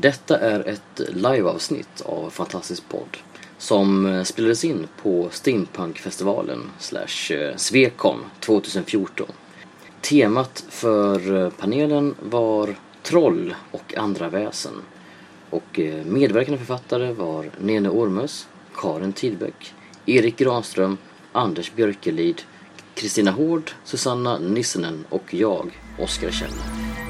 Detta är ett liveavsnitt av Fantastisk podd som eh, spelades in på Steampunkfestivalen slash eh, Svekon 2014. Temat för eh, panelen var troll och andra väsen och medverkande författare var Nene Ormus, Karin Tidbeck, Erik Granström, Anders Björkelid, Kristina Hård, Susanna Nissenen och jag, Oskar Kjell.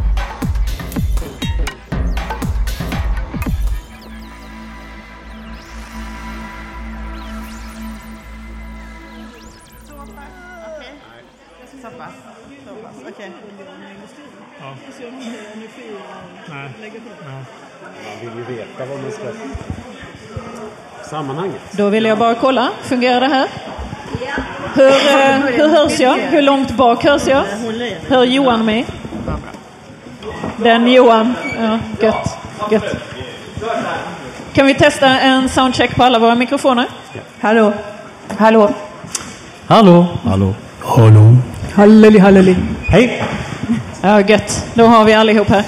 Sammanhanget. Då vill jag bara kolla, fungerar det här? Hur, eh, hur hörs jag? Hur långt bak hörs jag? Hör Johan mig? Den Johan. Ja, gött. gött. Kan vi testa en soundcheck på alla våra mikrofoner? Hallå? Hallå? Hallå? Hallå? Hallå? Halleli, halleli. Hej! Ja, gött. Då har vi allihop här.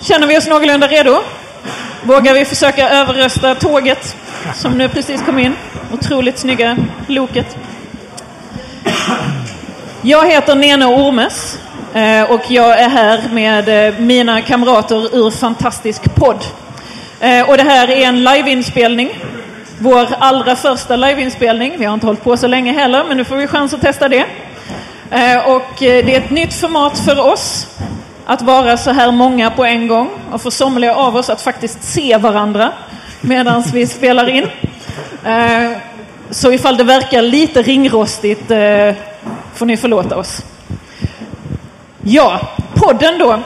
Känner vi oss någorlunda redo? Vågar vi försöka överrösta tåget som nu precis kom in? Otroligt snygga loket. Jag heter Nene Ormes eh, och jag är här med eh, mina kamrater ur Fantastisk podd. Eh, och det här är en liveinspelning. Vår allra första liveinspelning. Vi har inte hållit på så länge heller, men nu får vi chans att testa det. Och det är ett nytt format för oss att vara så här många på en gång och för somliga av oss att faktiskt se varandra medan vi spelar in. Eh, så ifall det verkar lite ringrostigt eh, får ni förlåta oss. Ja, podden då.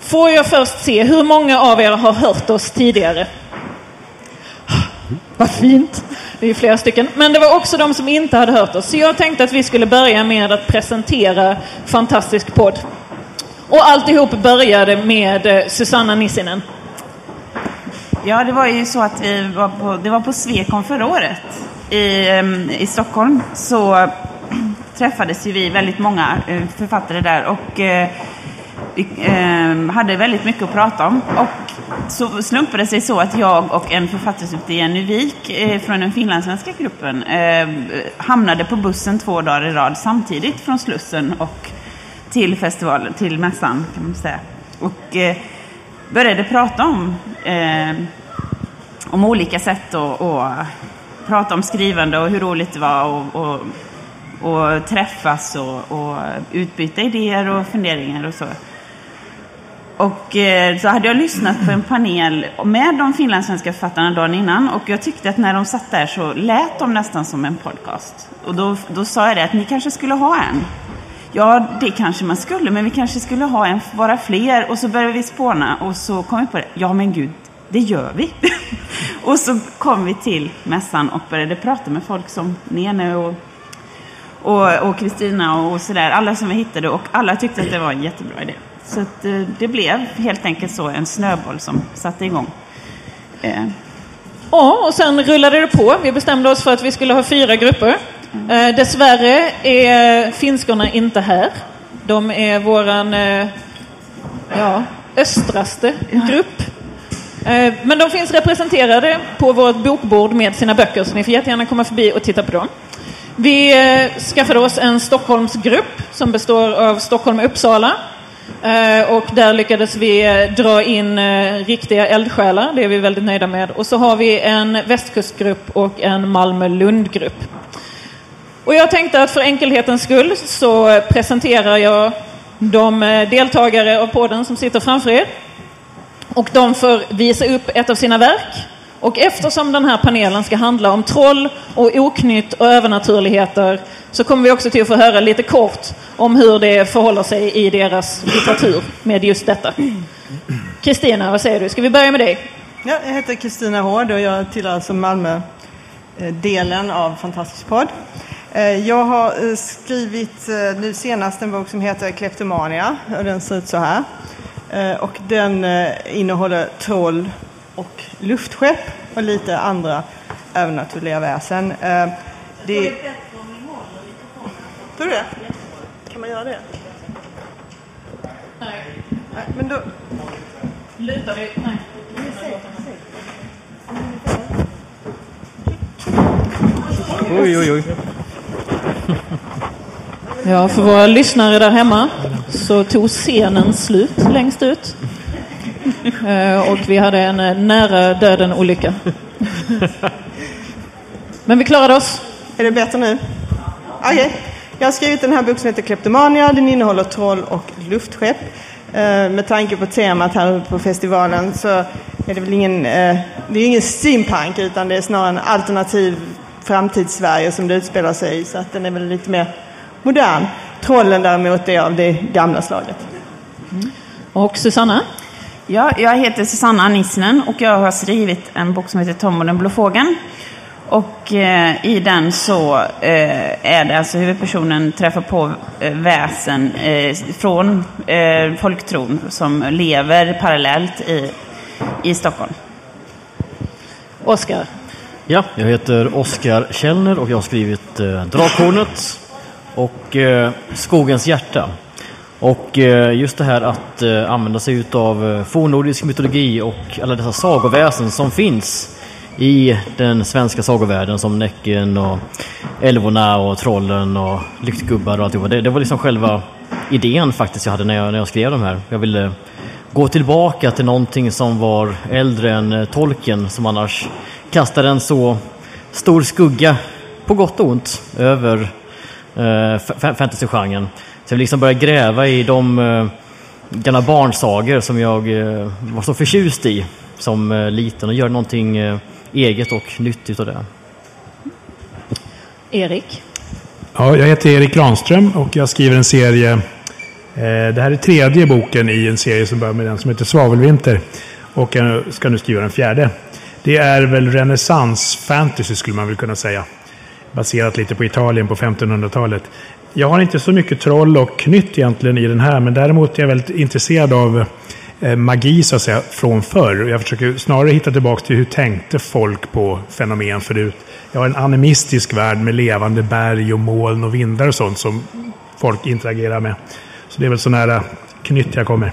Får jag först se, hur många av er har hört oss tidigare? Vad fint! Det är flera stycken. Men det var också de som inte hade hört oss. Så jag tänkte att vi skulle börja med att presentera Fantastisk podd. Och alltihop började med eh, Susanna Nissinen. Ja, det var ju så att vi var på, det var på Svekon förra året i, i Stockholm. Så träffades ju vi väldigt många eh, författare där och eh, vi hade väldigt mycket att prata om. Och så slumpade det sig så att jag och en författare som heter Jenny Wik eh, från den finlandssvenska gruppen hamnade på bussen två dagar i rad samtidigt från Slussen och till festivalen, till mässan kan man säga. Och eh, började prata om, eh, om olika sätt att och prata om skrivande och hur roligt det var och, och, och träffas och, och, utbyta idéer och funderingar och så. Och eh, så hade jag lyssnat på en panel med de finlandssvenska författarna dagen innan och jag tyckte att när de satt där så lät de nästan som en podcast. Och då, då sa jag det att ni kanske skulle ha en. Ja, det kanske man skulle, men vi kanske skulle ha en, vara fler. Och så började vi spåna och så kom vi på det. Ja, men gud, det gör vi. och så kom vi till mässan och började prata med folk som Nene och och Kristina och, och sådär. Alla som vi hittade och alla tyckte att det var en jättebra idé. Så att, eh, det blev helt enkelt så en snöboll som satte igång. Eh. Ja, och sen rullade det på. Vi bestämde oss för att vi skulle ha fyra grupper. Eh, dessvärre är eh, finskorna inte här. De är våran eh, ja, östraste grupp. Eh, men de finns representerade på vårt bokbord med sina böcker så ni får jättegärna komma förbi och titta på dem. Vi eh, skaffade oss en Stockholmsgrupp som består av Stockholm och Uppsala. Eh, och där lyckades vi eh, dra in riktiga eldsjälar, det är vi väldigt nöjda med. Och så har vi en västkustgrupp och en Malmö-Lund-grupp. Och jag tänkte att för enkelhetens skull så presenterar jag de eh, deltagare av podden som sitter framför er. Och de får visa upp ett av sina verk. Och eftersom den här panelen ska handla om troll och oknytt och övernaturligheter så kommer vi också till att få höra lite kort om hur det förhåller sig i deras litteratur med just detta. Kristina, vad säger du? Ska vi börja med dig? Ja, jag heter Kristina Hård och jag tillhör alltså Malmö-delen eh, av Fantastisk podd. Eh, Jag har eh, skrivit eh, nu senast en bok som heter Kleptomania och den ser ut så här. Och den eh, innehåller troll och luftskepp och lite andra övernaturliga väsen. Det... Tror du det? Kan man göra det? Nej. Nej, men då... Luta dig. Nej. Oj, oj, oj. Ja, för våra lyssnare där hemma så tog scenen slut längst ut. Eh, och vi hade en eh, nära döden-olycka. Men vi klarade oss. Är det bättre nu? Okej. Jag har skrivit den här boken som heter Kleptomania. Den innehåller troll och luftskepp. Eh, med tanke på temat här på festivalen så är det väl ingen, det är ingen steampunk utan det är snarare en alternativ framtidssverige som det utspelar sig i. Så att den är väl lite mer modern. Trollen däremot är av det gamla slaget. Och Susanna? Ja, jag heter Susanna Nissinen och jag har skrivit en bok som heter Tom och den blå fågeln. Och eh, i den så eh, är det alltså huvudpersonen träffar på eh, väsen eh, från eh, folktron som lever parallellt i, i Stockholm. Oskar? Ja, jag heter Oskar Källner och jag har skrivit eh, Drakhornet och eh, Skogens hjärta. Och eh, just det här att eh, använda sig utav eh, fornnordisk mytologi och alla dessa sagoväsen som finns i den svenska sagovärlden som Näcken och Älvorna och Trollen och Lyktgubbar och alltihopa. Det, det var liksom själva idén faktiskt jag hade när jag, när jag skrev de här. Jag ville gå tillbaka till någonting som var äldre än eh, tolken Tolkien som annars kastade en så stor skugga, på gott och ont, över eh, fa- fantasygenren. Så jag liksom börja gräva i de eh, gamla barnsagor som jag eh, var så förtjust i som eh, liten och göra någonting eh, eget och nytt utav det. Erik? Ja, jag heter Erik Granström och jag skriver en serie. Eh, det här är tredje boken i en serie som börjar med den som heter Svavelvinter. Och jag ska nu skriva den fjärde. Det är väl renässans fantasy skulle man väl kunna säga. Baserat lite på Italien på 1500-talet. Jag har inte så mycket troll och knytt egentligen i den här, men däremot är jag väldigt intresserad av eh, magi så att säga från förr. Jag försöker snarare hitta tillbaka till hur tänkte folk på fenomen förut. Jag har en animistisk värld med levande berg och moln och vindar och sånt som folk interagerar med. Så det är väl så nära knytt jag kommer.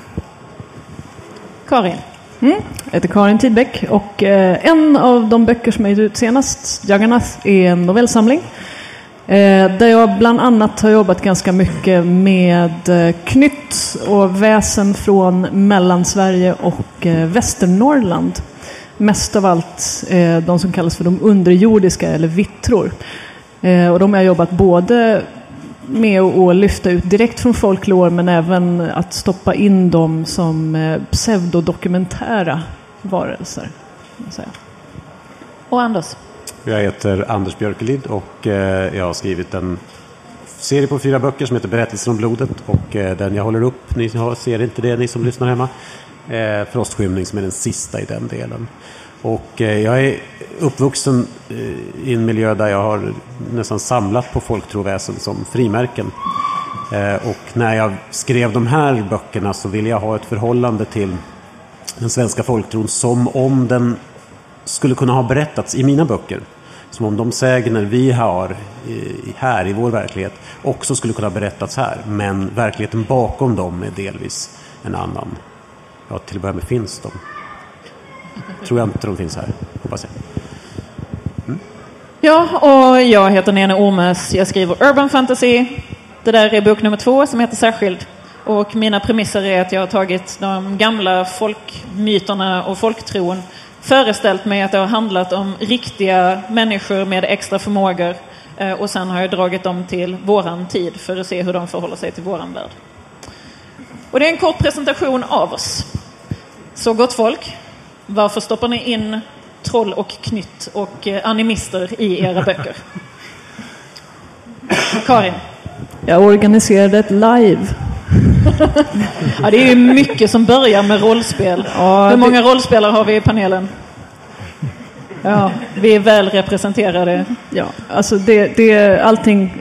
Karin? Mm. Jag heter Karin Tidbeck och eh, en av de böcker som jag gett ut senast, Jagannath, är en novellsamling. Eh, där jag bland annat har jobbat ganska mycket med eh, knytt och väsen från Mellansverige och Västernorrland. Mest av allt de som kallas för de underjordiska eller vittror. Och de har jag jobbat både med att lyfta ut direkt från folklore men även att stoppa in dem som eh, pseudodokumentära varelser. Och Anders? Jag heter Anders Björkelid och eh, jag har skrivit en serie på fyra böcker som heter Berättelsen om blodet och eh, den jag håller upp, ni ser inte det ni som lyssnar hemma, Frostskymning som är den sista i den delen. Och eh, jag är uppvuxen eh, i en miljö där jag har nästan samlat på folktroväsen som frimärken. Eh, och när jag skrev de här böckerna så ville jag ha ett förhållande till den svenska folktron som om den skulle kunna ha berättats i mina böcker. Som om de sägner vi har här i vår verklighet också skulle kunna ha berättats här. Men verkligheten bakom dem är delvis en annan. Ja, till att börja med finns de. Tror jag inte de finns här, hoppas jag. Ja, och jag heter Nene Ormes. Jag skriver Urban Fantasy. Det där är bok nummer två som heter Särskild. Och mina premisser är att jag har tagit de gamla folkmyterna och folktron föreställt mig att det har handlat om riktiga människor med extra förmågor eh, och sen har jag dragit dem till våran tid för att se hur de förhåller sig till våran värld. Och det är en kort presentation av oss. Så gott folk, varför stoppar ni in troll och knytt och eh, animister i era böcker? Karin? Jag organiserade ett live. Ja, det är ju mycket som börjar med rollspel. Ja, Hur det- många rollspelare har vi i panelen? Ja, vi är väl representerade. Ja, alltså det, det, allting,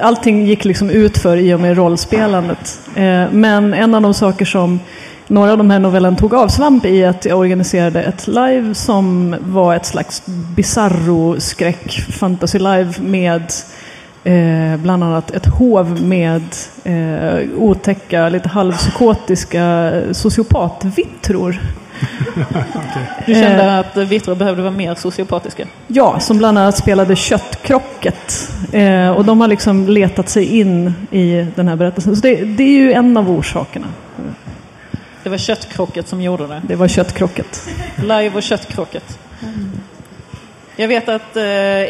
allting gick liksom utför i och med rollspelandet. Eh, men en av de saker som några av de här novellerna tog avsvamp i att jag organiserade ett live som var ett slags bizarro skräck fantasy live med eh, bland annat ett hov med eh, otäcka, lite halvpsykotiska sociopatvittror. Du kände att vittror behövde vara mer sociopatiska? Ja, som bland annat spelade Köttkrocket. Eh, och de har liksom letat sig in i den här berättelsen. Så det, det är ju en av orsakerna. Det var Köttkrocket som gjorde det? Det var Köttkrocket. Live och Köttkrocket. Jag vet att eh,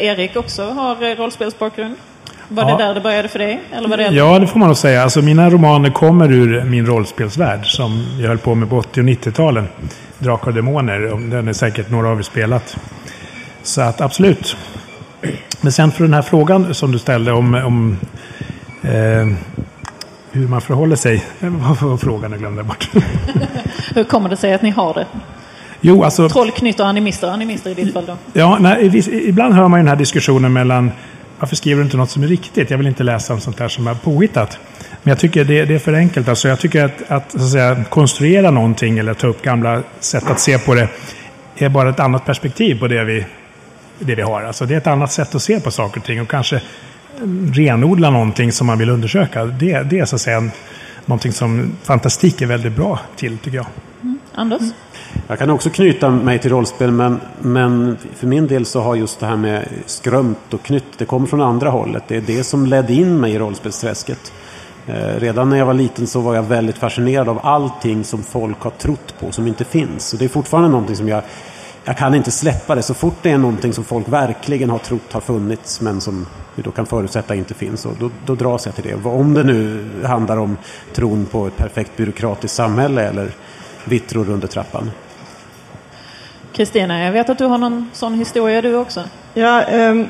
Erik också har eh, rollspelsbakgrund. Var Ja. det där det började för dig? Eller var det Ja, det får man nog säga. Alltså, mina romaner kommer ur min rollspelsvärld som jag höll på med på 80 och 90-talen. Drakar och Demoner. Den är säkert några av er spelat. Så att absolut. Men sen för den här frågan som du ställde om, om eh, hur man förhåller sig. Vad var frågan? Jag glömde bort. Hur kommer det sig att ni har det? Jo, alltså... Troll, knytt och animister. Animister i ditt fall då? Ja, nej, ibland hör man ju den här diskussionen mellan varför skriver du inte något som är riktigt? Jag vill inte läsa om sånt där som är påhittat. Men jag tycker det, det är för enkelt. Alltså, jag tycker att, att, att säga, konstruera någonting eller ta upp gamla sätt att se på det är bara ett annat perspektiv på det vi, det vi har. Alltså, det är ett annat sätt att se på saker och ting och kanske renodla någonting som man vill undersöka. Det, det är så att säga någonting som fantastik är väldigt bra till, tycker jag. Anders? Jag kan också knyta mig till rollspel men, men för min del så har just det här med skrömt och knytt, det kommer från andra hållet. Det är det som ledde in mig i rollspelsträsket. Eh, redan när jag var liten så var jag väldigt fascinerad av allting som folk har trott på som inte finns. Och det är fortfarande någonting som jag, jag kan inte släppa det. Så fort det är någonting som folk verkligen har trott har funnits men som vi då kan förutsätta inte finns. Och då, då dras jag till det. Om det nu handlar om tron på ett perfekt byråkratiskt samhälle eller vittror under trappan. Kristina, jag vet att du har någon sån historia du också. Ja, ehm,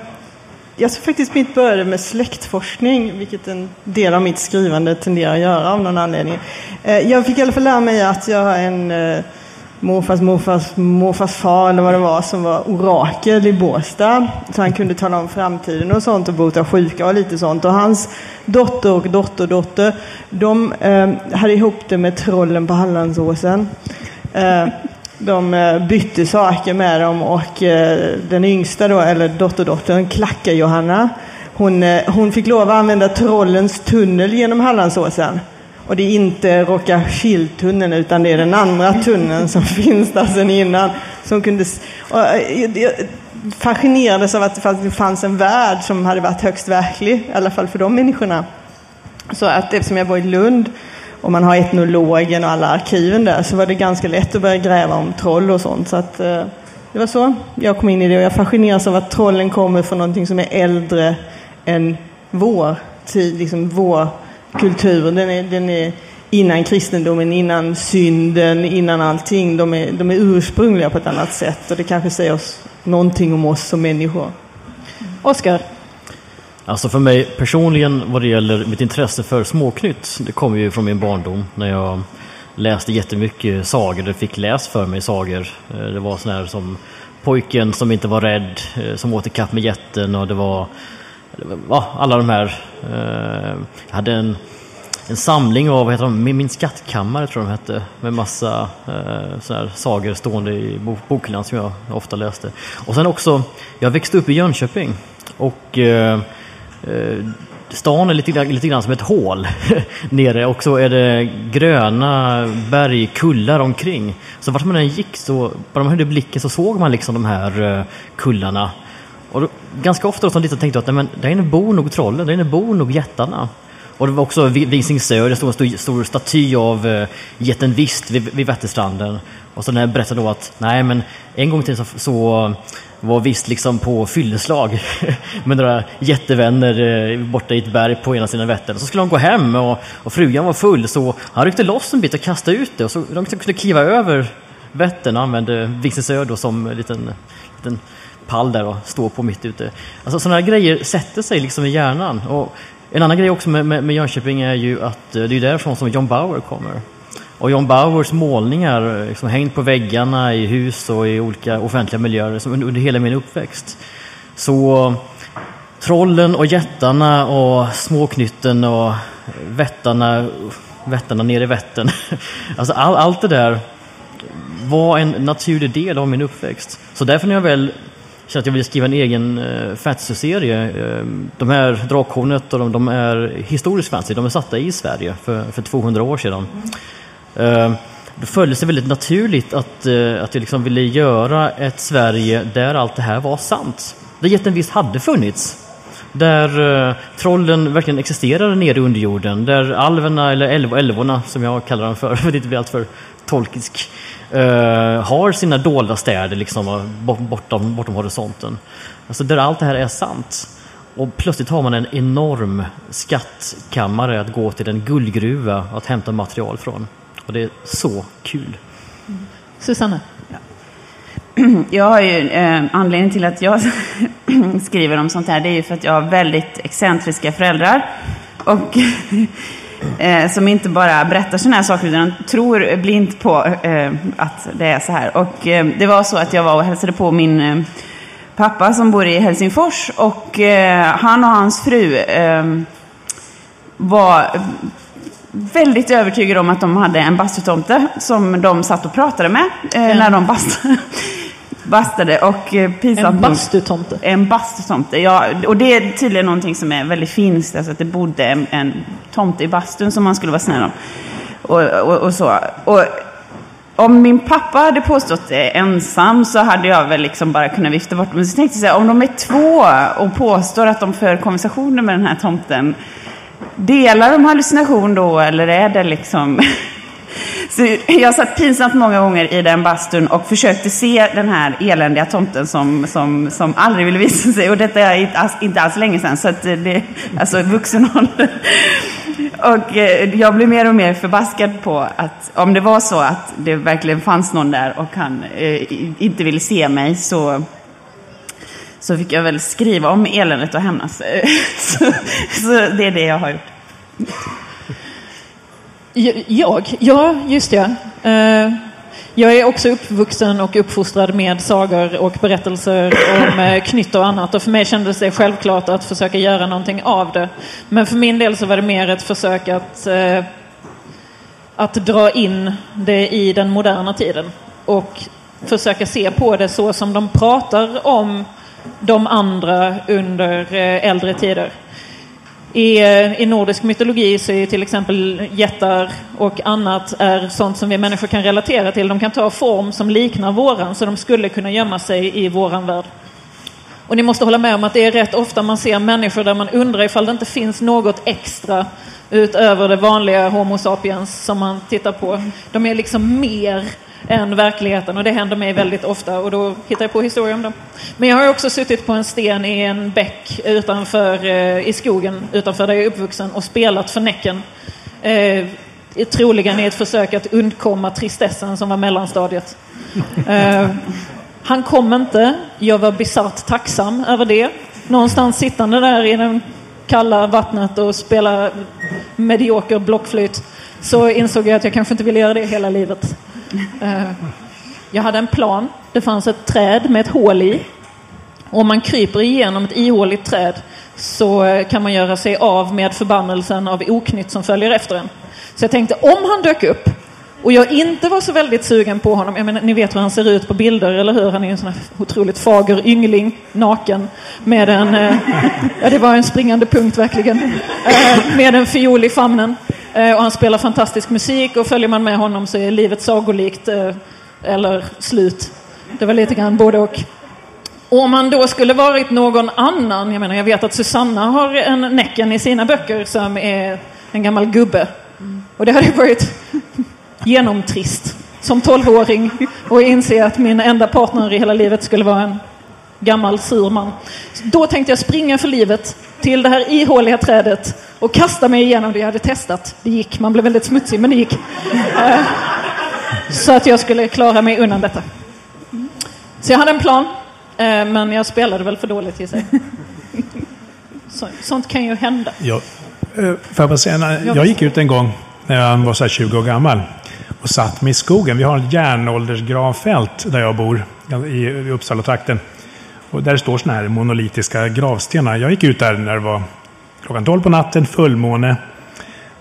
jag tror faktiskt mitt började med släktforskning, vilket en del av mitt skrivande tenderar att göra av någon anledning. Eh, jag fick i alla fall lära mig att jag har en eh, morfars morfars morfars far eller vad det var som var orakel i Båstad. Så han kunde tala om framtiden och sånt och bota sjuka och lite sånt. Och hans dotter och dotterdotter, de eh, hade ihop det med trollen på Hallandsåsen. Eh, de eh, bytte saker med dem och eh, den yngsta då, eller dotterdottern, Klacka-Johanna, hon, eh, hon fick lov att använda trollens tunnel genom Hallandsåsen. Och det är inte Rocka-Kill-tunneln utan det är den andra tunneln som finns där sedan innan. Som kunde, eh, jag- fascinerades av att det fanns- det fanns en värld som hade varit högst verklig, i alla fall för de människorna. Så att eftersom jag bor i Lund och man har etnologen och alla arkiven där så var det ganska lätt att börja gräva om troll och sånt. Så att, eh, det var så jag kom in i det och jag fascineras av att trollen kommer från någonting som är äldre än vår tid, liksom vår kulturen, Den är, den är innan kristendomen, innan synden, innan allting. De är, de är ursprungliga på ett annat sätt och det kanske säger oss någonting om oss som människor. Oskar? Alltså för mig personligen vad det gäller mitt intresse för småknytt, det kommer ju från min barndom när jag läste jättemycket sagor, eller fick läst för mig sagor. Eh, det var sån här som Pojken som inte var rädd, eh, som åt ikapp med jätten och det var- ja, alla de här. Eh, jag hade en, en samling av, vad heter de, Min, skattkammare tror jag de hette, med massa eh, så här sagor stående i bokhyllan som jag ofta läste. Och sen också, jag växte upp i Jönköping och eh, eh, stan är lite, grann- lite grann som ett hål nere och så är det gröna bergkullar omkring. Så vart man än gick så, bara man höjde blicken så såg man liksom de här eh, kullarna. Och då, ganska ofta då som liten tänkte jag att nej, men där inne bor nog trollen, där inne bor nog jättarna. Och det var också vid Visingsö, det stod en stor, stor staty av uh, jätten Vist vid, vid Vätterstranden. Och så när jag berättade då att nej men en gång till så, så var Vist liksom på fylleslag med några jättevänner uh, borta i ett berg på ena sidan Vättern. Så skulle de gå hem och, och frugan var full så han ryckte loss en bit och kastade ut det och så de kunde kliva över Vättern och använde Visingsö då som en liten, liten pall där och stå på mitt ute. Alltså sådana här grejer sätter sig liksom i hjärnan. Och en annan grej också med, med, med Jönköping är ju att eh, det är därifrån som John Bauer kommer. Och John Bauers målningar eh, liksom, hängt på väggarna i hus och i olika offentliga miljöer liksom, under hela min uppväxt. Så trollen och jättarna och småknytten och vättarna, vättarna nere i Vättern. Alltså all, allt det där var en naturlig del av min uppväxt. Så därför när jag väl kände att jag ville skriva en egen uh, fantasy-serie. Eh, de här Drakhornet och de, de, är historiskt fantasy, de är satta i Sverige för, för 200 år sedan. Uh, då följdes det väldigt naturligt att, att jag liksom ville göra ett Sverige där allt det här var sant. Där jätten visst hade funnits. Där trollen verkligen existerade nere i underjorden. Där alverna, eller älv, älvorna som jag kallar dem för, för att inte bli alltför tolkisk, uh, har sina dolda städer liksom bortom, bortom horisonten. Alltså där allt det här är sant. Och plötsligt har man en enorm skattkammare att gå till, en guldgruva att hämta material från. Och det är så kul. Susanne? Jag har ju, eh, anledningen till att jag skriver om sånt här, det är ju för att jag har väldigt excentriska föräldrar. Och eh, som inte bara berättar sådana här saker, utan tror blint på eh, att det är så här. Och eh, det var så att jag var och hälsade på min eh, pappa som bor i Helsingfors. Och eh, han och hans fru var väldigt övertygad om att de hade en bastutomte som de satt och pratade med eh, när de bastade. Bastade och eh, pinsamt En bastutomte? En bastutomte, ja. Och det är tydligen någonting som är väldigt finskt, alltså att det bodde en, en tomte i bastun som man skulle vara snäll om. Och, och, och så. Och, om min pappa hade påstått det ensam så hade jag väl liksom bara kunnat vifta bort Men så tänkte jag så här, om de är två och påstår att de för konversationer med den här tomten Delar de hallucination då eller är det liksom... Så jag satt pinsamt många gånger i den bastun och försökte se den här eländiga tomten som, som, som aldrig ville visa sig. Och detta är inte alls, inte alls länge sedan, så att det, alltså vuxen ålder. Och eh, jag blev mer och mer förbaskad på att om det var så att det verkligen fanns någon där och han eh, inte ville se mig så så fick jag väl skriva om eländet och hämnas. så, så det är det jag har gjort. Jag? Ja, just ja. Eh, jag är också uppvuxen och uppfostrad med sagor och berättelser om eh, knytt och annat. Och för mig kändes det självklart att försöka göra någonting av det. Men för min del så var det mer ett försök att, eh, att dra in det i den moderna tiden. Och försöka se på det så som de pratar om de andra under äldre tider. I, eh, I nordisk mytologi så är till exempel jättar och annat är sånt som vi människor kan relatera till. De kan ta form som liknar våran så de skulle kunna gömma sig i våran värld. Och ni måste hålla med om att det är rätt ofta man ser människor där man undrar ifall det inte finns något extra utöver det vanliga Homo sapiens som man tittar på. De är liksom mer än verkligheten och det händer mig väldigt ofta och då hittar jag på historier om dem. Men jag har också suttit på en sten i en bäck utanför, eh, i skogen utanför där jag är uppvuxen och spelat för Näcken. Eh, troligen i ett försök att undkomma tristessen som var mellanstadiet. Eh, han kom inte. Jag var bisarrt tacksam över det. Någonstans sittande där i det kalla vattnet och spela medioker blockflöjt så insåg jag att jag kanske inte ville göra det hela livet. Eh, jag hade en plan. Det fanns ett träd med ett hål i. Om man kryper igenom ett ihåligt träd så eh, kan man göra sig av med förbannelsen av oknytt som följer efter en. Så jag tänkte om han dök upp och jag inte var så väldigt sugen på honom. Jag menar, ni vet hur han ser ut på bilder, eller hur? Han är en sån här otroligt fager yngling, naken, med en... Eh, ja, det var en springande punkt verkligen. Eh, med en fiol i famnen. Eh, och han spelar fantastisk musik och följer man med honom så är livet sagolikt eh, eller slut. Det var lite grann både och. Och om han då skulle varit någon annan, jag menar jag vet att Susanna har en Näcken i sina böcker som är en gammal gubbe. Och det hade varit genomtrist som tolvåring och inse att min enda partner i hela livet skulle vara en gammal sur man. Då tänkte jag springa för livet till det här ihåliga trädet och kasta mig igenom det. Jag hade testat. Det gick. Man blev väldigt smutsig, men det gick. Eh, så att jag skulle klara mig undan detta. Så jag hade en plan, eh, men jag spelade väl för dåligt i sig. sånt kan ju hända. Eh, jag, bara säga, jag gick ut en gång när jag var så 20 år gammal. och satt mig i skogen. Vi har ett järnåldersgravfält där jag bor, i, i Uppsala-trakten. Och där står sådana här monolitiska gravstenar. Jag gick ut där när det var klockan 12 på natten, fullmåne.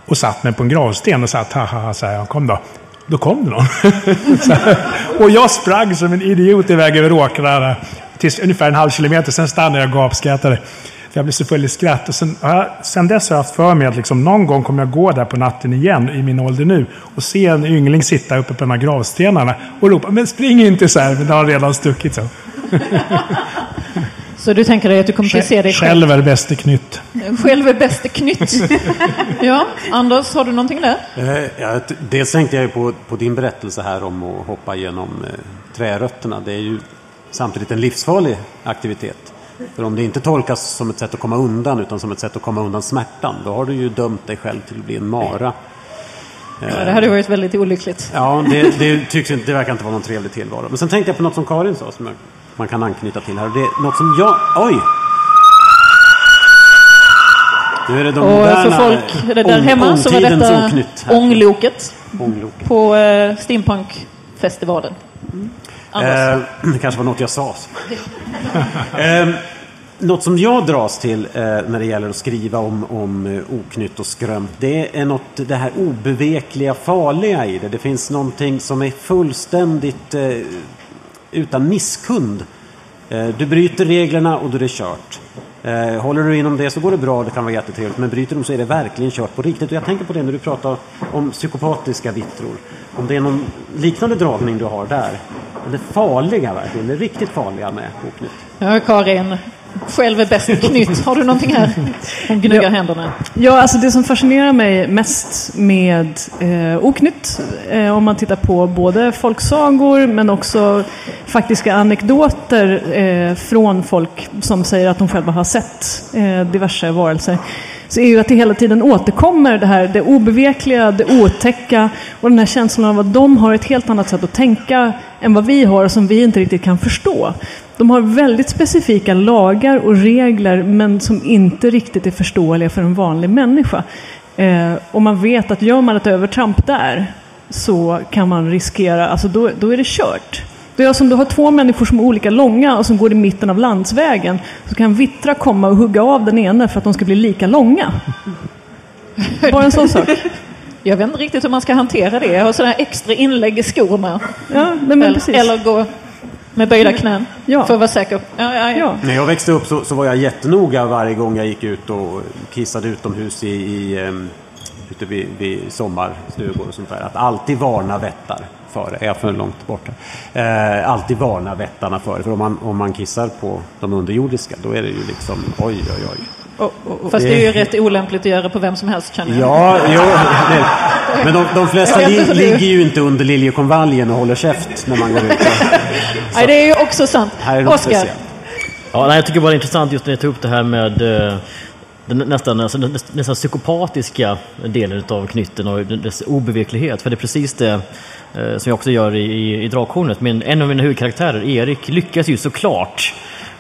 Och satt mig på en gravsten och satt, haha, så här, kom då. Då kom det någon. och jag sprang som en idiot iväg över åkrarna. Tills ungefär en halv kilometer, sen stannade jag och gapskrattade. Jag blev så full i skratt. Och sen, sen dess har jag haft för mig att liksom, någon gång kommer jag gå där på natten igen, i min ålder nu, och se en yngling sitta uppe på de här gravstenarna och ropa ”Men spring inte så här!” Men det har redan stuckit så. Så du tänker dig att du kommer att se dig själv? Själv är bäste knytt. Själv är bäste knytt. ja, Anders, har du någonting där? Eh, ja, dels tänkte jag på, på din berättelse här om att hoppa genom eh, trärötterna. Det är ju samtidigt en livsfarlig aktivitet. För om det inte tolkas som ett sätt att komma undan utan som ett sätt att komma undan smärtan, då har du ju dömt dig själv till att bli en mara. Ja, det hade varit väldigt olyckligt. Ja, det, det, tycks inte, det verkar inte vara någon trevlig tillvaro. Men sen tänkte jag på något som Karin sa som man kan anknyta till här. Det är något som jag... Oj! Nu är det de och moderna, för folk det där hemma så var detta ångloket, ångloket på uh, Steampunkfestivalen. Mm. Eh, det kanske var något jag sa. eh, något som jag dras till eh, när det gäller att skriva om, om eh, oknytt och skrömt, det är något, det här obevekliga, farliga i det. Det finns någonting som är fullständigt eh, utan misskund. Eh, du bryter reglerna och då är det kört. Eh, håller du inom det så går det bra, det kan vara jättetrevligt. Men bryter du så är det verkligen kört på riktigt. Och jag tänker på det när du pratar om psykopatiska vittror. Om det är någon liknande dragning du har där. Det farliga verkligen, det riktigt farliga med oknytt. Ja, Karin. Själv är bäst knytt. Har du någonting här? Hon gnuggar ja. händerna. Ja, alltså det som fascinerar mig mest med eh, oknytt, eh, om man tittar på både folksagor men också faktiska anekdoter eh, från folk som säger att de själva har sett eh, diverse varelser så är ju att det hela tiden återkommer det här det obevekliga, det otäcka och den här känslan av att de har ett helt annat sätt att tänka än vad vi har som vi inte riktigt kan förstå. De har väldigt specifika lagar och regler men som inte riktigt är förståeliga för en vanlig människa. Eh, och man vet att gör man ett övertramp där så kan man riskera, alltså då, då är det kört. Det är som du har två människor som är olika långa och som går i mitten av landsvägen. Så kan vittra komma och hugga av den ena för att de ska bli lika långa. Bara en sån sak. Jag vet inte riktigt hur man ska hantera det. Jag har sådana extra inlägg i skorna. Ja, eller, eller gå med böjda knän. Ja. För att vara säker. Ja, ja, ja. När jag växte upp så, så, var jag jättenoga varje gång jag gick ut och kissade utomhus i, i um, ute vid, vid sommarstugor och sånt där. Att alltid varna vättar före. Är jag för långt borta? Eh, alltid varna vättarna före. För om man, om man kissar på de underjordiska då är det ju liksom oj, oj, oj. Oh, oh, oh. Fast det är ju rätt olämpligt att göra på vem som helst känner jag. Ja, jo, men de, de flesta li, ligger ju inte under liljekonvaljen och håller käft när man går ut. Nej, det är ju också sant. Oskar? Ja, nej, jag tycker bara det är intressant just när jag tog upp det här med uh, den nästan, alltså, den nästan psykopatiska delen av knytten och dess obeveklighet. För det är precis det eh, som jag också gör i, i, i Drakhornet. Men en av mina huvudkaraktärer, Erik, lyckas ju såklart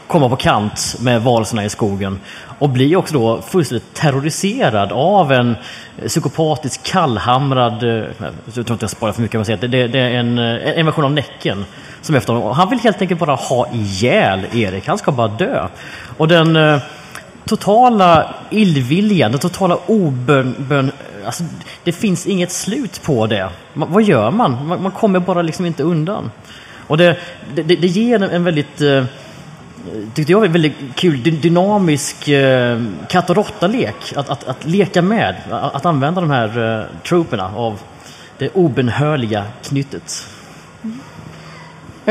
komma på kant med varelserna i skogen och blir också då fullständigt terroriserad av en psykopatisk kallhamrad, eh, jag tror inte jag sparar för mycket om jag säger det, det är en, eh, en version av Näcken som efter honom. Han vill helt enkelt bara ha ihjäl Erik, han ska bara dö. Och den eh, totala illviljan, den totala obön... Alltså, det finns inget slut på det. Man, vad gör man? man? man? kommer bara liksom inte undan. Och det, det, det ger en, en väldigt... Eh, tyckte jag var väldigt kul, dynamisk eh, katt och råtta-lek. Att, att, att, leka med, att, att använda de här eh, troperna av det obenhörliga knyttet.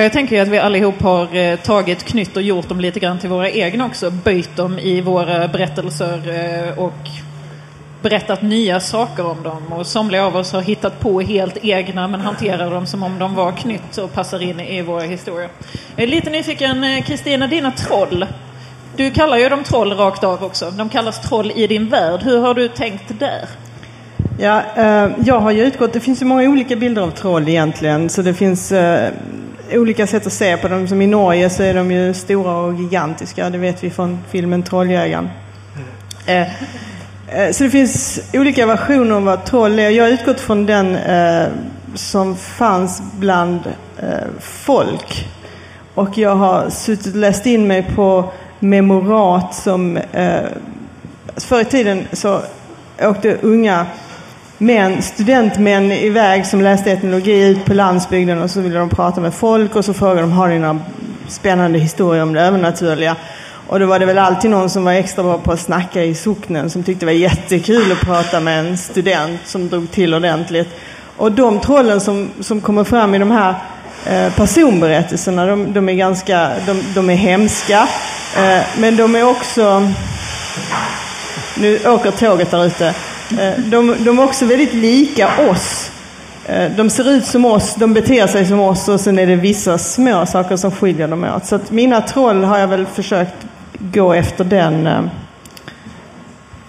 Jag tänker att vi allihop har eh, tagit knytt och gjort dem lite grann till våra egna också. Böjt dem i våra berättelser eh, och berättat nya saker om dem. Och somliga av oss har hittat på helt egna men hanterar dem som om de var knytt och passar in i våra historier. Jag är lite nyfiken, eh, Kristina, dina troll. Du kallar ju dem troll rakt av också. De kallas troll i din värld. Hur har du tänkt där? Ja, jag har ju utgått, det finns ju många olika bilder av troll egentligen. Så det finns olika sätt att se på dem. Som i Norge så är de ju stora och gigantiska. Det vet vi från filmen Trolljägaren. Eh, eh, så det finns olika versioner av vad troll är. Jag har utgått från den eh, som fanns bland eh, folk. Och jag har suttit och läst in mig på memorat som eh, förr i tiden så åkte unga män, studentmän iväg som läste etnologi ut på landsbygden och så ville de prata med folk och så frågade de har ni några spännande historier om det övernaturliga. Och då var det väl alltid någon som var extra bra på att snacka i socknen som tyckte det var jättekul att prata med en student som drog till ordentligt. Och de trollen som, som kommer fram i de här eh, personberättelserna, de, de, är ganska, de, de är hemska. Eh, men de är också... Nu åker tåget där ute. Eh, de, de är också väldigt lika oss. Eh, de ser ut som oss, de beter sig som oss och sen är det vissa små saker som skiljer dem åt. Så att mina troll har jag väl försökt gå efter den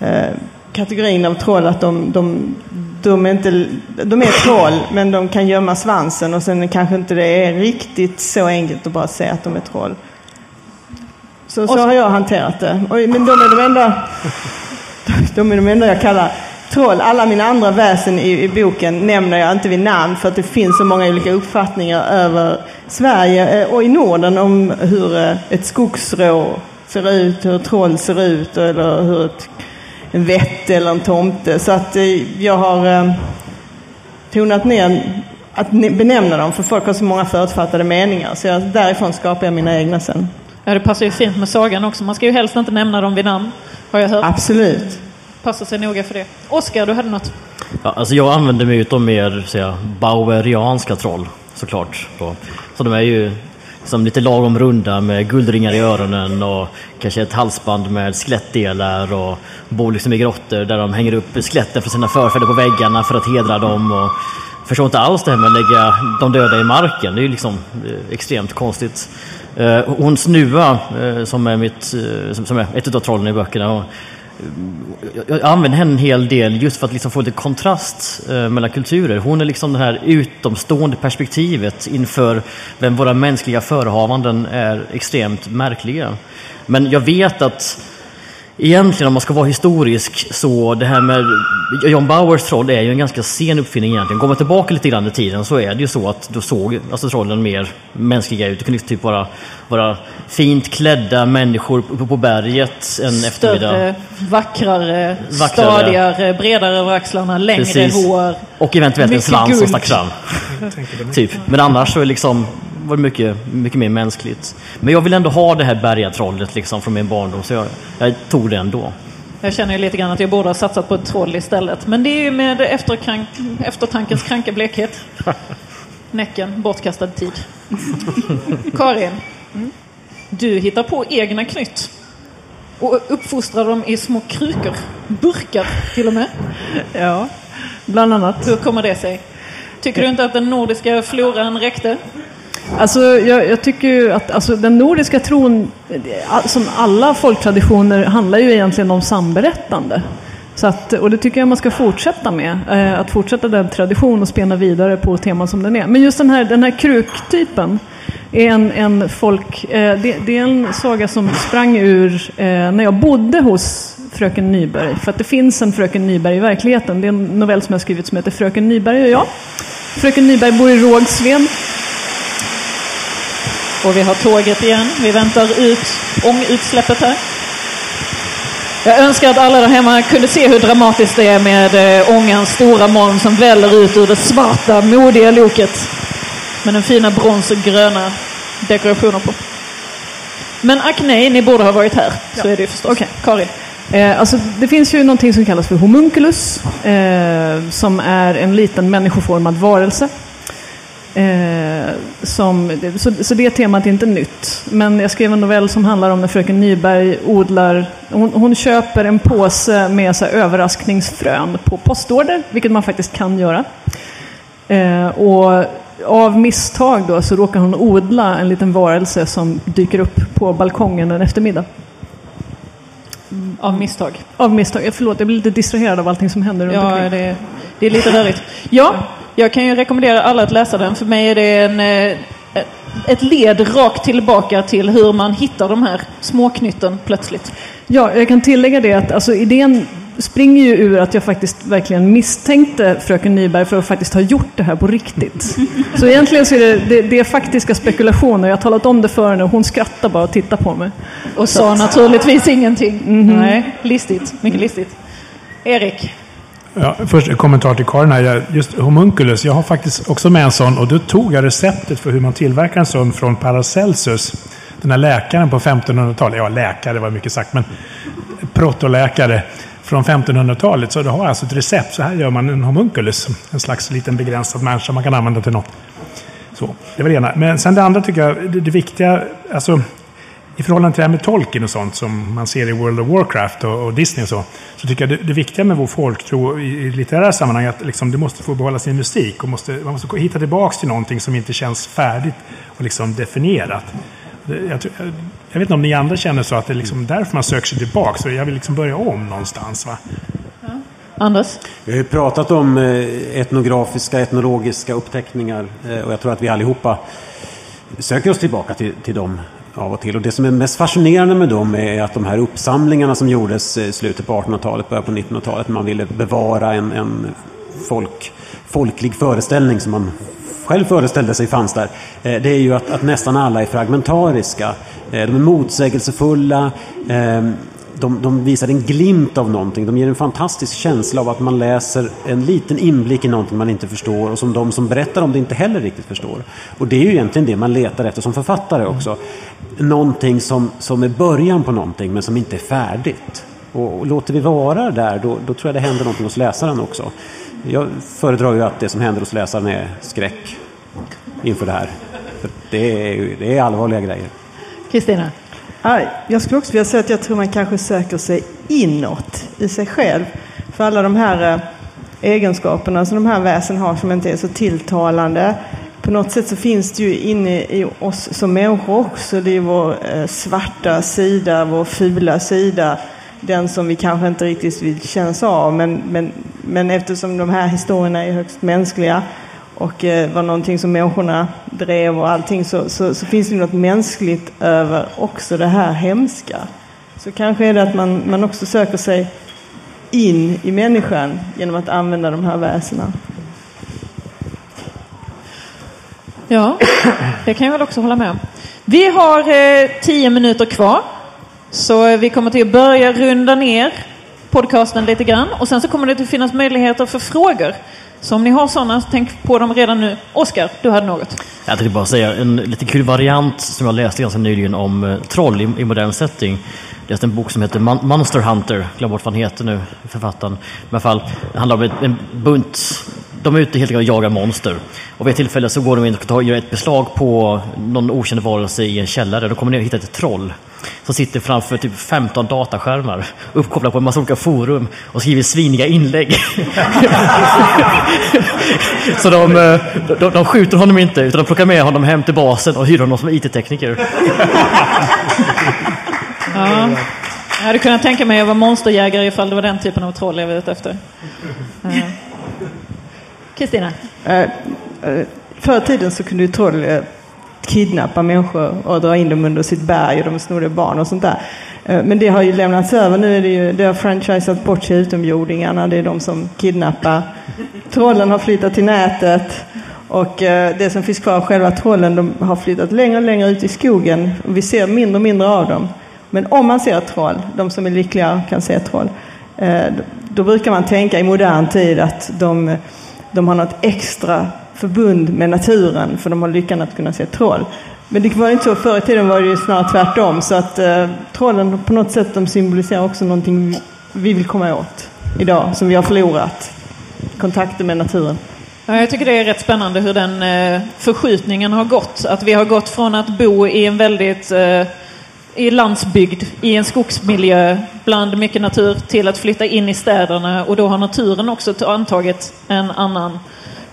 eh, kategorin av troll att de, de, de, är inte, de är troll men de kan gömma svansen och sen kanske inte det är riktigt så enkelt att bara säga att de är troll. Så, så har jag hanterat det. Och, men de är de enda, de är de enda jag kallar troll. Alla mina andra väsen i, i, boken nämner jag inte vid namn för att det finns så många olika uppfattningar över Sverige eh, och i Norden om hur eh, ett skogsrå ser ut, hur troll ser ut eller hur ett, en vett eller en tomte. Så att eh, jag har tonat ner att benämna dem för folk har så många förutfattade meningar. Så jag, därifrån skapar jag mina egna sen. Ja, det passar ju fint med sagan också. Man ska ju helst inte nämna dem vid namn, har jag hört. Absolut. Passa sig noga för det. Oskar, du hade något? Ja, alltså jag använder mig av mer säga, bauerianska troll såklart. Så, så de är ju som lite lagom runda med guldringar i öronen och kanske ett halsband med skelettdelar och bor liksom i grottor där de hänger upp skeletten från sina förfäder på väggarna för att hedra dem. Och förstår inte alls det här med att lägga de döda i marken. Det är ju liksom eh, extremt konstigt. Eh, hon Snuva, eh, som är, mitt, som är ett av trollen i böckerna, jag använder henne en hel del just för att liksom få lite kontrast eh, mellan kulturer. Hon är liksom det här utomstående perspektivet inför vem våra mänskliga förehavanden är extremt märkliga. Men jag vet att Egentligen om man ska vara historisk så det här med John Bauers troll är ju en ganska sen uppfinning egentligen. Går man tillbaka lite grann i tiden så är det ju så att då såg alltså trollen mer mänskliga ut. Det kunde typ vara, vara fint klädda människor uppe på berget en Större, eftermiddag. Vackrare, Vackrare. stadigare, bredare över axlarna, längre Precis. hår. Och eventuellt en svans som stack fram. typ. Men annars så är det liksom var det mycket, mycket mer mänskligt. Men jag vill ändå ha det här bergatrollet liksom från min barndom så jag, jag tog det ändå. Jag känner ju lite grann att jag borde ha satsat på ett troll istället. Men det är ju med efterkrank, eftertankens kranka blekhet. Näcken, bortkastad tid. Karin, du hittar på egna knytt. Och uppfostrar dem i små krukor. Burkar till och med. Ja, bland annat. Hur kommer det sig? Tycker du inte att den nordiska floran räckte? Alltså, jag, jag tycker ju att alltså, den nordiska tron, eh, som alla folktraditioner, handlar ju egentligen om samberättande. Så att, och det tycker jag man ska fortsätta med. Eh, att fortsätta den traditionen och spela vidare på teman som den är. Men just den här, den här kruktypen är en, en folk... Eh, det, det är en saga som sprang ur eh, när jag bodde hos Fröken Nyberg. För att det finns en Fröken Nyberg i verkligheten. Det är en novell som jag skrivit som heter Fröken Nyberg och jag. Fröken Nyberg bor i Rågsved. Och vi har tåget igen. Vi väntar ut ångutsläppet här. Jag önskar att alla där hemma kunde se hur dramatiskt det är med eh, ångans stora moln som väller ut ur det svarta, modiga loket. Med den fina brons och gröna dekorationer på. Men ack nej, ni borde ha varit här. Så är det ju förstås. Okej. Karin. Eh, alltså, det finns ju någonting som kallas för homunculus, eh, som är en liten människoformad varelse. Eh, som, så, så det temat är inte nytt. Men jag skrev en novell som handlar om när fröken Nyberg odlar, hon, hon köper en påse med så överraskningsfrön på postorder, vilket man faktiskt kan göra. Eh, och av misstag då så råkar hon odla en liten varelse som dyker upp på balkongen en eftermiddag. Av misstag. Av misstag. Förlåt, jag blir lite distraherad av allting som händer runt Ja, omkring. det, det är lite rörigt. Ja, jag kan ju rekommendera alla att läsa den. För mig är det en, eh, ett led rakt tillbaka till hur man hittar de här småknytten plötsligt. Ja, jag kan tillägga det att alltså, idén springer ju ur att jag faktiskt verkligen misstänkte fröken Nyberg för att faktiskt ha gjort det här på riktigt. Så egentligen så är det, det, det är faktiska spekulationer. Jag har talat om det för henne och hon skrattar bara och tittar på mig. Och sa naturligtvis ingenting. Nej, listigt. Mycket listigt. Erik? Ja, först en kommentar till Karin här. Just homunculus, jag har faktiskt också med en sån och då tog jag receptet för hur man tillverkar en sån från Paracelsus. Den här läkaren på 1500-talet. Ja, läkare var mycket sagt, men protoläkare från 1500-talet. Så du har alltså ett recept. Så här gör man en homunculus. En slags liten begränsad människa man kan använda till något. Så, det var det ena. Men sen det andra tycker jag, det, det viktiga, alltså i förhållande till det här med Tolkien och sånt som man ser i World of Warcraft och, och Disney och så. Så tycker jag det, det viktiga med vår folktro i, i litterära sammanhang är att liksom, det måste få behålla sin mystik. Och måste, man måste hitta tillbaks till någonting som inte känns färdigt och liksom definierat. Det, jag, tror- jag, jag vet inte om ni andra känner så att det är liksom därför man söker sig tillbaks. Så jag vill liksom börja om någonstans. Va? Anders? Vi har ju pratat om eh, etnografiska, etnologiska uppteckningar eh, och jag tror att vi allihopa söker oss tillbaka till, till dem av och till. Och det som är mest fascinerande med dem är att de här uppsamlingarna som gjordes i slutet på 1800-talet, början på 1900-talet, man ville bevara en, en folk, folklig föreställning som man själv föreställde sig fanns där. Eh, det är ju att, att nästan alla är fragmentariska. Eh, de är motsägelsefulla. Eh, de, de visar en glimt av någonting. De ger en fantastisk känsla av att man läser en liten inblick i någonting man inte förstår och som de som berättar om det inte heller riktigt förstår. Och det är ju egentligen det man letar efter som författare också. Någonting som, som är början på någonting men som inte är färdigt. Och, och låter vi vara där, då, då tror jag det händer någonting hos läsaren också. Jag föredrar ju att det som händer hos läsaren är skräck inför det här. För det, är, det är allvarliga grejer. Kristina? Jag skulle också vilja säga att jag tror man kanske söker sig inåt i sig själv. För alla de här eh, egenskaperna som de här väsen har som inte är så tilltalande. På något sätt så finns det ju inne i oss som människor också. Det är vår eh, svarta sida, vår fula sida. Den som vi kanske inte riktigt vill kännas av. Men, men, men eftersom de här historierna är högst mänskliga och eh, var någonting som människorna drev och allting så, så, så finns det något mänskligt över också det här hemska. Så kanske är det att man, man också söker sig in i människan genom att använda de här väsena. Ja, det kan jag väl också hålla med om. Vi har eh, tio minuter kvar. Så vi kommer till att börja runda ner podcasten lite grann. Och sen så kommer det att finnas möjligheter för frågor. Så om ni har sådana, så tänk på dem redan nu. Oskar, du hade något. Jag tänkte bara säga en lite kul variant som jag läste ganska nyligen om eh, troll i, i modern setting. Jag läste en bok som heter Monster Hunter, glöm bort vad han heter nu, författaren. Men i alla fall, det handlar om en, en bunt de är ute helt enkelt och jagar monster. Och vid ett tillfälle så går de in och tar, gör ett beslag på någon okänd varelse i en källare. Då kommer ner och hittar ett troll som sitter framför typ 15 dataskärmar uppkopplad på en massa olika forum och skriver sviniga inlägg. så de, eh, de, de skjuter honom inte utan de plockar med honom hem till basen och hyr honom som IT-tekniker. Ja. Jag hade kunnat tänka mig att vara monsterjägare ifall det var den typen av troll jag var ute efter. Kristina? Eh, eh, Förr i tiden så kunde ju troll kidnappa människor och dra in dem under sitt berg och de snodde barn och sånt där. Eh, men det har ju lämnats över. Nu är det ju, det har franchisat bort sig utomjordingarna. Det är de som kidnappar. Trollen har flyttat till nätet. Och eh, det som finns kvar av själva trollen, de har flyttat längre och längre ut i skogen. Och vi ser mindre och mindre av dem. Men om man ser ett troll, de som är lyckliga kan se ett troll, eh, då brukar man tänka i modern tid att de, de har något extra förbund med naturen för de har lyckan att kunna se troll. Men det var inte så. Förr i tiden var det ju snarare tvärtom. Så att eh, trollen på något sätt de symboliserar också någonting vi vill komma åt idag, som vi har förlorat. Kontakten med naturen. Ja, jag tycker det är rätt spännande hur den eh, förskjutningen har gått. Att vi har gått från att bo i en väldigt eh, i landsbygd, i en skogsmiljö, bland mycket natur, till att flytta in i städerna. Och då har naturen också antagit en annan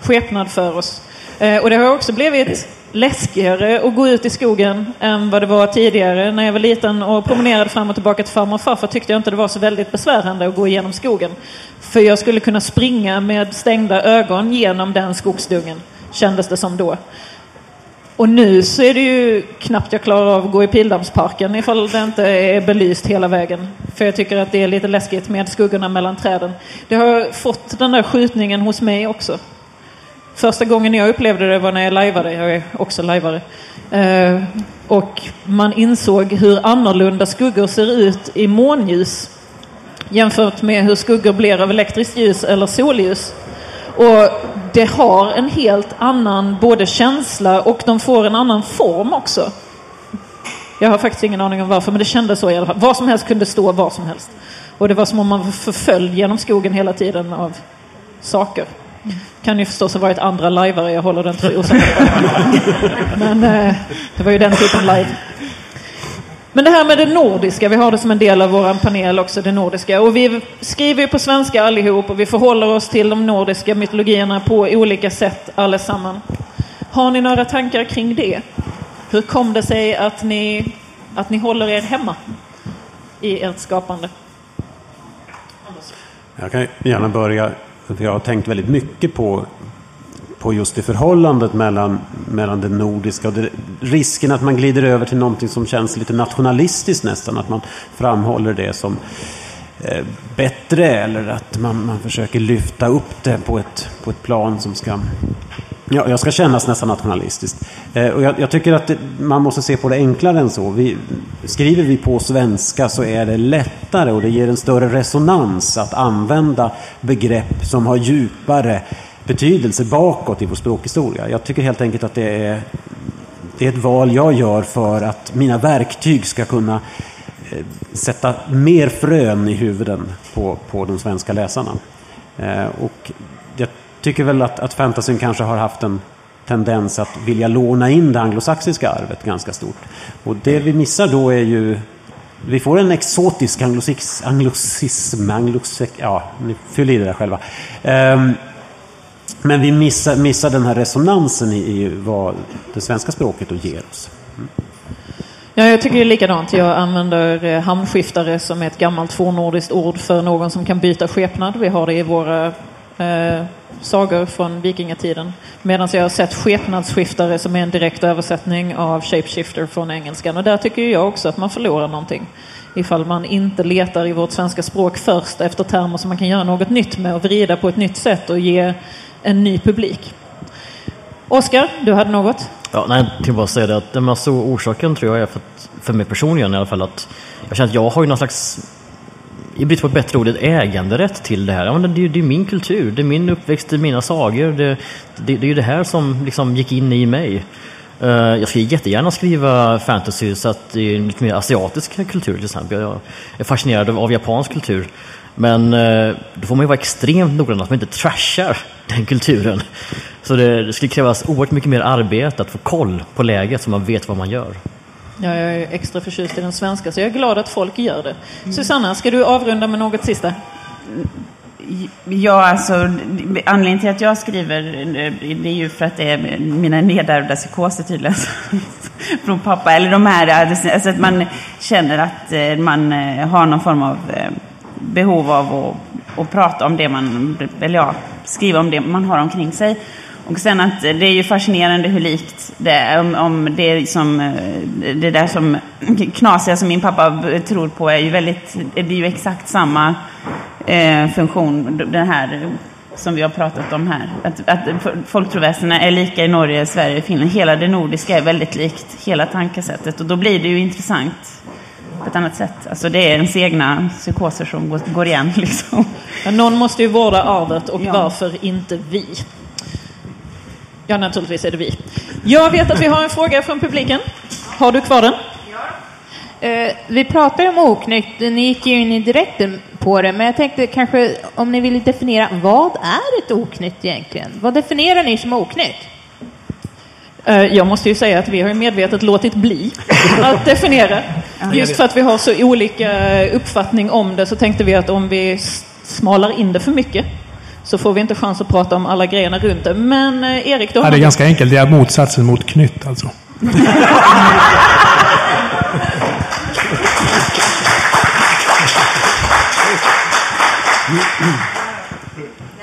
skepnad för oss. Eh, och det har också blivit läskigare att gå ut i skogen än vad det var tidigare. När jag var liten och promenerade fram och tillbaka till farmor och farfar tyckte jag inte det var så väldigt besvärande att gå igenom skogen. För jag skulle kunna springa med stängda ögon genom den skogsdungen, kändes det som då. Och nu så är det ju knappt jag klarar av att gå i Pildammsparken ifall det inte är belyst hela vägen. För jag tycker att det är lite läskigt med skuggorna mellan träden. Det har fått den där skjutningen hos mig också. Första gången jag upplevde det var när jag lajvade. Jag är också lajvare. Eh, och man insåg hur annorlunda skuggor ser ut i månljus jämfört med hur skuggor blir av elektriskt ljus eller solljus. Och det har en helt annan både känsla och de får en annan form också. Jag har faktiskt ingen aning om varför, men det kändes så i alla fall. Vad som helst kunde stå var som helst. Och det var som om man var förföljd genom skogen hela tiden av saker. Kan ju förstås ha varit andra lajvare, jag håller den för osäker. Men eh, det var ju den typen live. Men det här med det nordiska, vi har det som en del av vår panel också, det nordiska. Och vi skriver ju på svenska allihop och vi förhåller oss till de nordiska mytologierna på olika sätt allesammans. Har ni några tankar kring det? Hur kom det sig att ni, att ni håller er hemma i ert skapande? Jag kan gärna börja. Jag har tänkt väldigt mycket på, på just det förhållandet mellan, mellan det nordiska och det, risken att man glider över till någonting som känns lite nationalistiskt nästan. Att man framhåller det som eh, bättre eller att man, man försöker lyfta upp det på ett, på ett plan som ska Ja, jag ska kännas nästan nationalistiskt. Eh, och jag, jag, tycker att det, man måste se på det enklare än så. Vi, skriver vi på svenska så är det lättare och det ger en större resonans att använda begrepp som har djupare betydelse bakåt i vår språkhistoria. Jag tycker helt enkelt att det är, det är ett val jag gör för att mina verktyg ska kunna eh, sätta mer frön i huvuden på, på de svenska läsarna. Eh, och jag tycker väl att, att fantasyn kanske har haft en tendens att vilja låna in det anglosaxiska arvet ganska stort. Och det vi missar då är ju vi får en exotisk anglosix, anglosism, anglosex, ja, ni fyller i det där själva. Um, men vi missar, missar den här resonansen i, i vad det svenska språket då ger oss. Mm. Ja, jag tycker det är likadant. Jag använder eh, hamnskiftare som ett gammalt fornnordiskt ord för någon som kan byta skepnad. Vi har det i våra eh, sagor från vikingatiden. Medan jag har sett skepnadsskiftare som är en direkt översättning av shapeshifter från engelskan. Och där tycker jag också att man förlorar någonting. Ifall man inte letar i vårt svenska språk först efter termer som man kan göra något nytt med och vrida på ett nytt sätt och ge en ny publik. Oskar, du hade något? Ja, nej, till bara säga det att den massa orsaken tror jag är för, att, för mig personligen i alla fall att jag känner att jag har ju någon slags i brist på ett bättre ord, ett äganderätt till det här. Ja, men det, det är min kultur, det är min uppväxt, det är mina sagor. Det, det, det är ju det här som liksom gick in i mig. Uh, jag skulle jättegärna skriva fantasy så att det är lite mer asiatisk kultur till exempel. Jag är fascinerad av, japansk kultur. Men uh, då får man ju vara extremt noggrann att man inte trashar den kulturen. Så det, det skulle krävas oerhört mycket mer arbete att få koll på läget så man vet vad man gör. Ja, jag är extra förtjust i den svenska så jag är glad att folk gör det. Mm. Susanna, ska du avrunda med något sista? Ja, alltså anledningen till att jag skriver det är ju för att det är mina nedärvda psykoser tydligen från pappa. Eller de här, alltså, alltså att man känner att eh, man eh, har någon form av eh, behov av att, att prata om det man, eller ja, skriva om det man har omkring sig. Och sen att det är ju fascinerande hur likt det är. Om, om det, som, eh, det där som knasiga som min pappa tror på är ju väldigt, det är ju exakt samma eh, funktion, den här som vi har pratat om här. Att, att folktroväsendena är lika i Norge, Sverige Finland. Hela det nordiska är väldigt likt hela tankesättet och då blir det ju intressant på ett annat sätt. Alltså det är ens egna psykoser som går, går igen. Liksom. Ja, någon måste ju vårda arvet och ja. varför inte vi? Ja, naturligtvis är det vi. Jag vet att vi har en fråga från publiken. Har du kvar den? Ja. Eh, vi pratar om oknytt, ni gick ju in direkt på det, men jag tänkte kanske om ni vill definiera, vad är ett oknytt egentligen? Vad definierar ni som oknytt? Eh, jag måste ju säga att vi har medvetet låtit bli att definiera. Just för att vi har så olika uppfattning om det så tänkte vi att om vi smalar in det för mycket så får vi inte chans att prata om alla grejerna runt det. Men eh, Erik, då ja, Det är ganska enkelt. Det är motsatsen mot knytt alltså.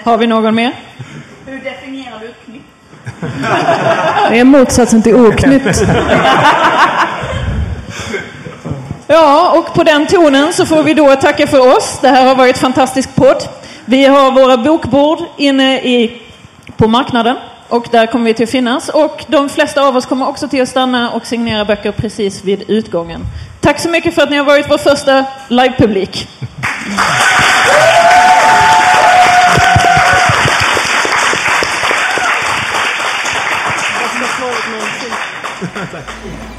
Har vi någon mer? Hur definierar du knytt? Det är motsatsen till oknytt. Ja, och på den tonen så får vi då tacka för oss. Det här har varit fantastisk podd. Vi har våra bokbord inne i, på marknaden och där kommer vi till att finnas. Och de flesta av oss kommer också till att stanna och signera böcker precis vid utgången. Tack så mycket för att ni har varit vår första livepublik. you.